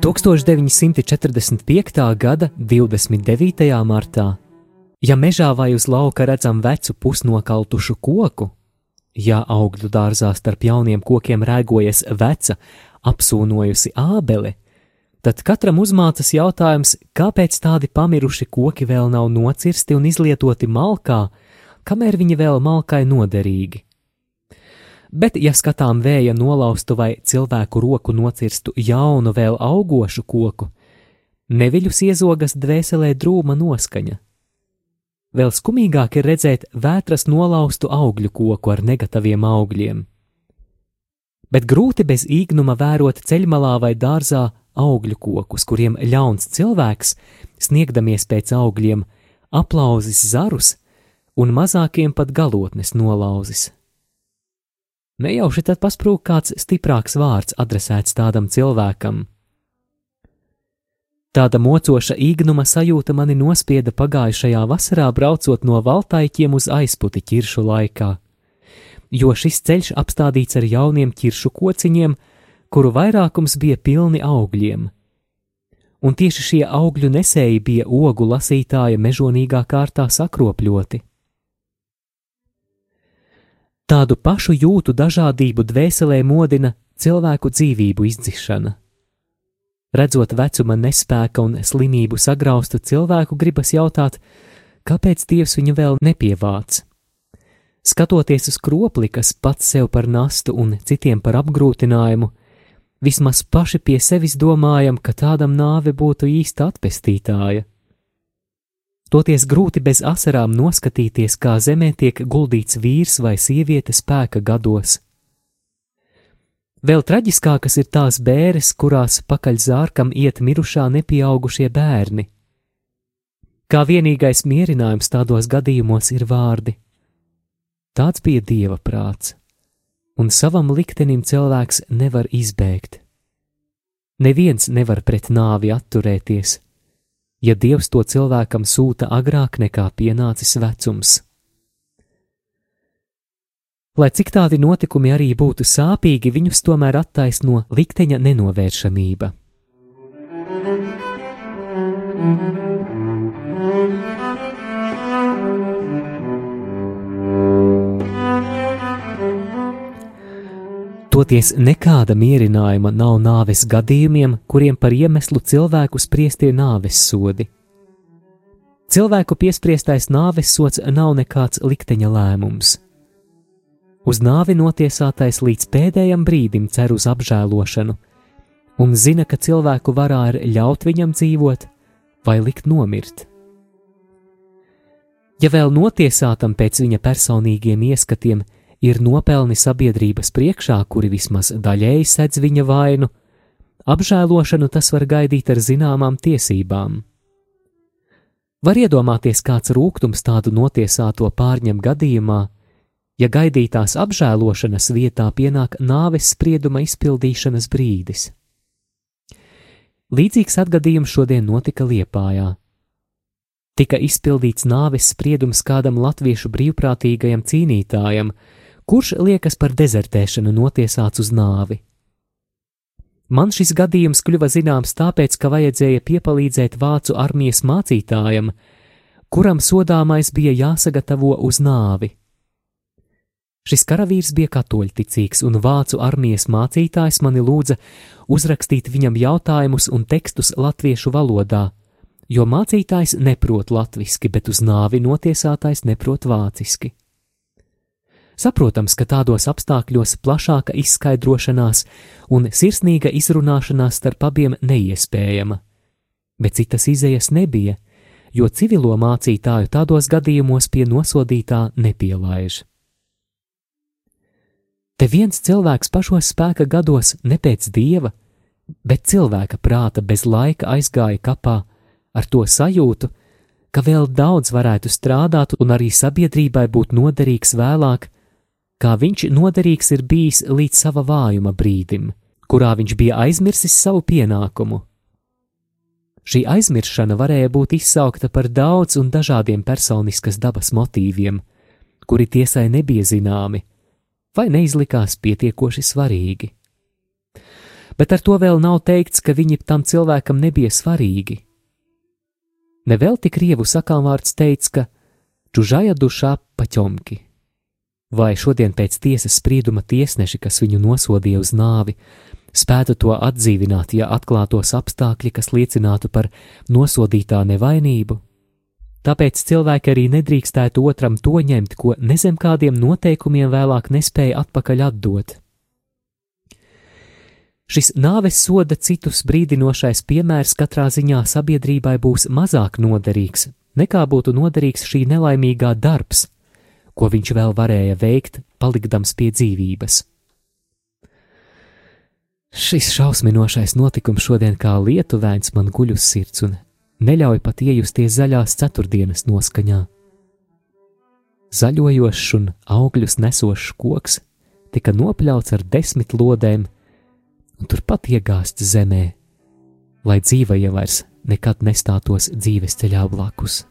1945. gada 29. martā, ja mežā vai uz lauka redzam vecu pusnokaltušu koku, ja augļu dārzā starp jauniem kokiem rēgojas veca, apsūnojusi ābele, tad katram uzmācas jautājums, kāpēc tādi pamiruši koki vēl nav nocirsti un izlietoti malkā, kamēr viņi vēl malkai noderīgi bet, ja skatām vēja nolaustu vai cilvēku roku nocirstu jaunu, vēl augošu koku, neviļus iezogas dvēselē drūma noskaņa. Vēl skumīgāk ir redzēt vētras nolaustu augļu koku ar negatīviem augļiem. Bet grūti bez īgnuma vērot ceļmalā vai dārzā augļu kokus, kuriem ļauns cilvēks, sniegdamies pēc augļiem, aplauzis zarus un mazākiem pat galotnes nolauzis. Nejauši tad pasprūk kāds stiprāks vārds adresēts tādam cilvēkam. Tāda mocoša īgnuma sajūta mani nospieda pagājušajā vasarā braucot no valtaiķiem uz aizputi ķiršu laikā, jo šis ceļš apstādīts ar jauniem ķiršu kociņiem, kuru vairākums bija pilni augļiem. Un tieši šie augļu nesēji bija ogu lasītāja mežonīgā kārtā sakropļoti. Tādu pašu jūtu dažādību dvēselē modina cilvēku dzīvību izdzišana. Redzot vecuma nespēka un slimību sagraustu cilvēku, gribas jautāt, kāpēc Dievs viņu vēl nepievāc. Skatoties uz kropli, kas pats sev par nastu un citiem par apgrūtinājumu, vismaz paši pie sevis domājam, ka tādam nāve būtu īsta atpestītāja. Toties grūti bez asarām noskatīties, kā zemē tiek guldīts vīrs vai sieviete spēka gados. Vēl traģiskākas ir tās bēres, kurās pakaļ zārkam iet mirušā nepieaugušie bērni. Kā vienīgais mierinājums tādos gadījumos ir vārdi. Tāds bija dieva prāts, un savam liktenim cilvēks nevar izbēgt. Neviens nevar pret nāvi atturēties ja Dievs to cilvēkam sūta agrāk nekā pienācis vecums. Lai cik tādi notikumi arī būtu sāpīgi, viņus tomēr attaisno likteņa nenovēršamība. Mm -hmm. Toties nekāda mierinājuma nav nāves gadījumiem, kuriem par iemeslu cilvēku spriestie nāves sodi. Cilvēku piespriestais nāves sots nav nekāds likteņa lēmums. Uz nāvi notiesātais līdz pēdējam brīdim cer uz apžēlošanu, un zina, ka cilvēku varā ir ļaut viņam dzīvot vai likt nomirt. Ja vēl notiesātam pēc viņa personīgiem ieskatiem, ir nopelni sabiedrības priekšā, kuri vismaz daļēji sedz viņa vainu, apžēlošanu tas var gaidīt ar zināmām tiesībām. Var iedomāties, kāds rūkums tādu notiesāto pārņem gadījumā, ja gaidītās apžēlošanas vietā pienāk nāves sprieduma izpildīšanas brīdis. Līdzīgs atgadījums šodien notika Liepājā. Tika izpildīts nāves spriedums kādam latviešu brīvprātīgajam cīnītājam, kurš liekas par dezertēšanu notiesāts uz nāvi. Man šis gadījums kļuva zināms tāpēc, ka vajadzēja piepalīdzēt vācu armijas mācītājam, kuram sodāmais bija jāsagatavo uz nāvi. Šis karavīrs bija katoļticīgs, un vācu armijas mācītājs mani lūdza uzrakstīt viņam jautājumus un tekstus latviešu valodā, jo mācītājs neprot latviski, bet uz nāvi notiesātais neprot vāciski. Saprotams, ka tādos apstākļos plašāka izskaidrošanās un sirsnīga izrunāšanās starp abiem neiespējama, bet citas izējas nebija, jo civilo mācītāju tādos gadījumos pie nosodītā nepielaiž. Te viens cilvēks pašos spēka gados ne pēc dieva, bet cilvēka prāta bez laika aizgāja kapā ar to sajūtu, ka vēl daudz varētu strādāt un arī sabiedrībai būt noderīgs vēlāk, kā viņš noderīgs ir bijis līdz sava vājuma brīdim, kurā viņš bija aizmirsis savu pienākumu. Šī aizmiršana varēja būt izsaukta par daudz un dažādiem personiskas dabas motīviem, kuri tiesai nebija zināmi vai neizlikās pietiekoši svarīgi. Bet ar to vēl nav teikts, ka viņi tam cilvēkam nebija svarīgi. Nevelti krievu sakāmvārds teica, ka čužaja dušā paķomki vai šodien pēc tiesas sprieduma tiesneši, kas viņu nosodīja uz nāvi, spētu to atdzīvināt, ja atklātos apstākļi, kas liecinātu par nosodītā nevainību. Tāpēc cilvēki arī nedrīkstētu otram to ņemt, ko nezem kādiem noteikumiem vēlāk nespēja atpakaļ atdot. Šis nāves soda citus brīdinošais piemērs katrā ziņā sabiedrībai būs mazāk noderīgs, nekā būtu noderīgs šī nelaimīgā darbs, ko viņš vēl varēja veikt, palikdams pie dzīvības. Šis šausminošais notikums šodien kā lietuvēns man guļ uz sirds un neļauj pat iejusties zaļās ceturtdienas noskaņā. Zaļojošs un augļus nesošs koks tika nopļauts ar desmit lodēm un turpat iegāzts zemē, lai dzīvajiem vairs nekad nestātos dzīves ceļā blakus.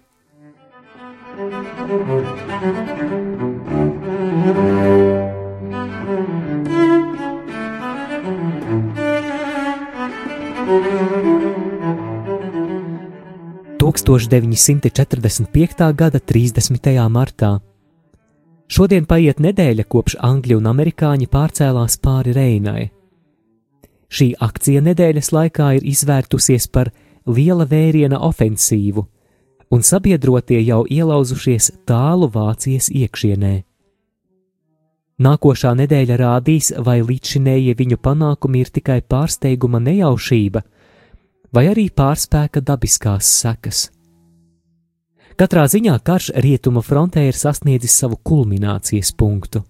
1945. gada 30. martā. Šodien paiet nedēļa kopš Angļi un Amerikāņi pārcēlās pāri Reinai. Šī akcija nedēļas laikā ir izvērtusies par liela vēriena ofensīvu, un sabiedrotie jau ielauzušies tālu Vācijas iekšienē. Nākošā nedēļa rādīs, vai līdzšinējie viņu panākumi ir tikai pārsteiguma nejaušība, vai arī pārspēka dabiskās sekas. Katrā ziņā karš rietumu frontē ir sasniedzis savu kulminācijas punktu.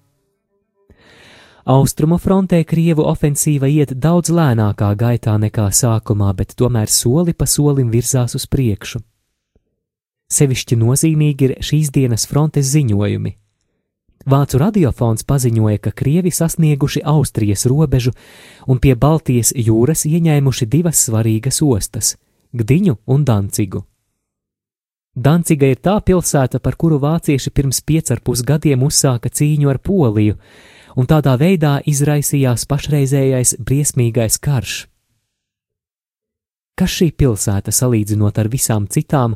Austrumu frontē Krievu ofensīva iet daudz lēnākā gaitā nekā sākumā, bet tomēr soli pa solim virzās uz priekšu. Sevišķi nozīmīgi ir šīs dienas frontes ziņojumi. Vācu radiofons paziņoja, ka Krievi sasnieguši Austrijas robežu un pie Baltijas jūras ieņēmuši divas svarīgas ostas - Gdiņu un Dancigu. Danciga ir tā pilsēta, par kuru vācieši pirms piecarpus gadiem uzsāka cīņu ar Poliju, un tādā veidā izraisījās pašreizējais briesmīgais karš. Kas šī pilsēta salīdzinot ar visām citām,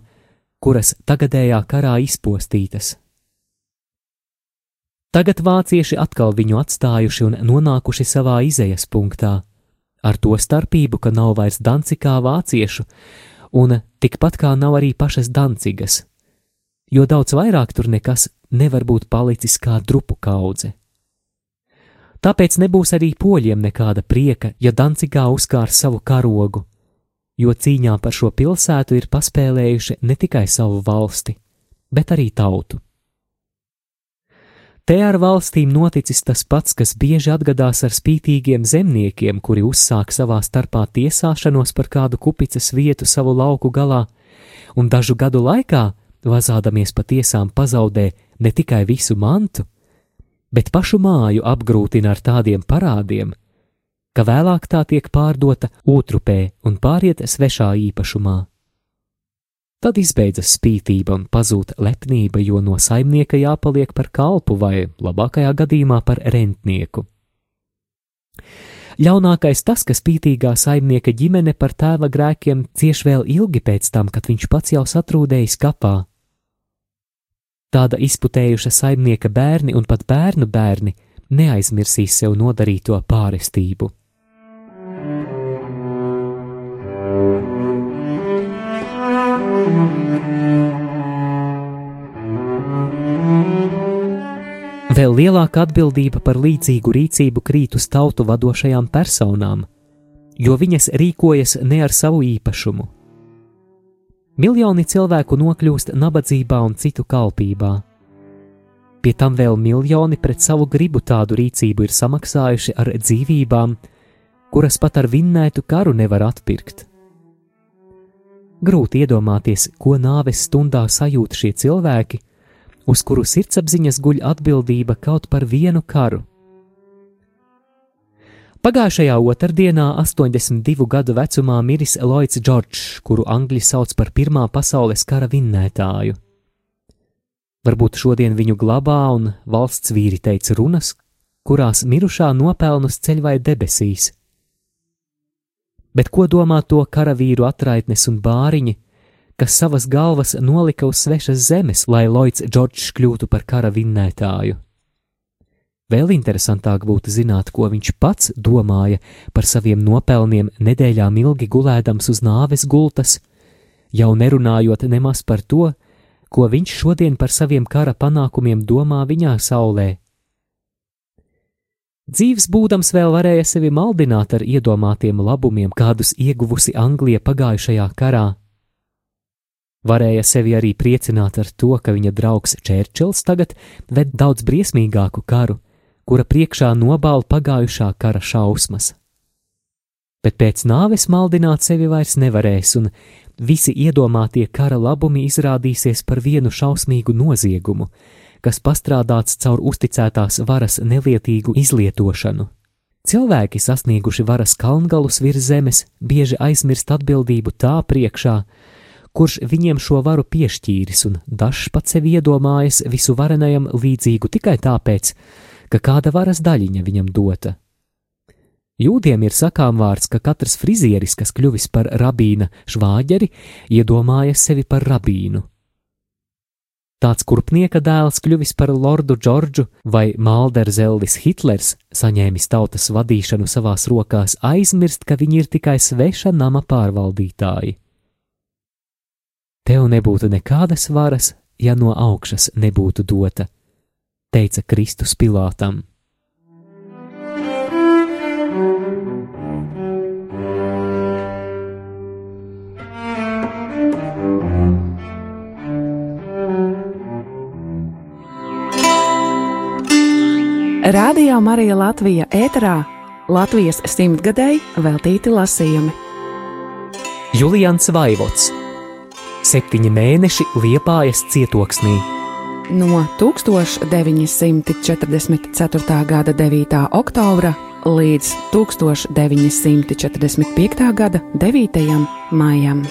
kuras tagadējā karā izpostītas? Tagad vācieši atkal viņu atstājuši un nonākuši savā izējas punktā, ar to starpību, ka nav vairs Dancikā vāciešu, un tikpat kā nav arī pašas Dancigas, jo daudz vairāk tur nekas nevar būt palicis kā drupu kaudze. Tāpēc nebūs arī poļiem nekāda prieka, ja Dancigā uzkārs savu karogu, jo cīņā par šo pilsētu ir paspēlējuši ne tikai savu valsti, bet arī tautu. Te ar valstīm noticis tas pats, kas bieži atgadās ar spītīgiem zemniekiem, kuri uzsāk savā starpā tiesāšanos par kādu kupicas vietu savu lauku galā, un dažu gadu laikā, vazādamies pa tiesām, pazaudē ne tikai visu mantu, bet pašu māju apgrūtina ar tādiem parādiem, ka vēlāk tā tiek pārdota otrupē un pāriet svešā īpašumā. Tad izbeidzas spītība un pazūd lepnība, jo no saimnieka jāpaliek par kalpu vai, labākajā gadījumā, par rentnieku. Ļaunākais tas, ka spītīgā saimnieka ģimene par tēva grēkiem cieš vēl ilgi pēc tam, kad viņš pats jau satrūdējis kapā. Tāda izputējuša saimnieka bērni un pat bērnu bērni neaizmirsīs sev nodarīto pārestību. Vēl lielāka atbildība par līdzīgu rīcību krīt uz tautu vadošajām personām, jo viņas rīkojas ne ar savu īpašumu. Miljoni cilvēku nokļūst nabadzībā un citu kalpībā. Pie tam vēl miljoni pret savu gribu tādu rīcību ir samaksājuši ar dzīvībām, kuras pat ar vinnētu karu nevar atpirkt. Grūti iedomāties, ko nāves stundā sajūt šie cilvēki, uz kuru sirdsapziņas guļ atbildība kaut par vienu karu. Pagājušajā otrdienā, 82 gadu vecumā, miris Lloyds Džordžs, kuru angļi sauc par Pirmā pasaules kara vinnētāju. Varbūt šodien viņu glabā un valsts vīri teica runas, kurās mirušā nopelnus ceļ vai debesīs. Bet ko domā to karavīru atraitnes un bāriņi, kas savas galvas nolika uz svešas zemes, lai Lloyds Džordžs kļūtu par kara vinnētāju? Vēl interesantāk būtu zināt, ko viņš pats domāja par saviem nopelniem nedēļām ilgi gulēdams uz nāves gultas, jau nerunājot nemaz par to, ko viņš šodien par saviem kara panākumiem domā viņā saulē. Dzīves būdams vēl varēja sevi maldināt ar iedomātiem labumiem, kādus ieguvusi Anglija pagājušajā karā. Varēja sevi arī priecināt ar to, ka viņa draugs Čērčils tagad ved daudz briesmīgāku karu, kura priekšā nobāla pagājušā kara šausmas. Bet pēc nāves maldināt sevi vairs nevarēs, un visi iedomātie kara labumi izrādīsies par vienu šausmīgu noziegumu, kas pastrādāts caur uzticētās varas nelietīgu izlietošanu. Cilvēki, sasnieguši varas kalngalus virs zemes, bieži aizmirst atbildību tā priekšā, kurš viņiem šo varu piešķīris, un dažs pats sev iedomājas visu varenajam līdzīgu tikai tāpēc, ka kāda varas daļiņa viņam dota. Jūdiem ir sakām vārds, ka katrs frizieris, kas kļuvis par rabīna švāģeri, iedomājas sevi par rabīnu. Tāds kurpnieka dēls kļuvis par lordu Džordžu vai Malderzellis Hitlers, saņēmis tautas vadīšanu savās rokās, aizmirst, ka viņi ir tikai sveša nama pārvaldītāji. Tev nebūtu nekādas varas, ja no augšas nebūtu dota, teica Kristus Pilātam. Radio Marija Latvija ēterā Latvijas simtgadēji veltīti lasījumi. Julians Vaivots Septiņi mēneši Liepājas cietoksnī. No 1944. gada 9. oktobra līdz 1945. gada 9. maijam.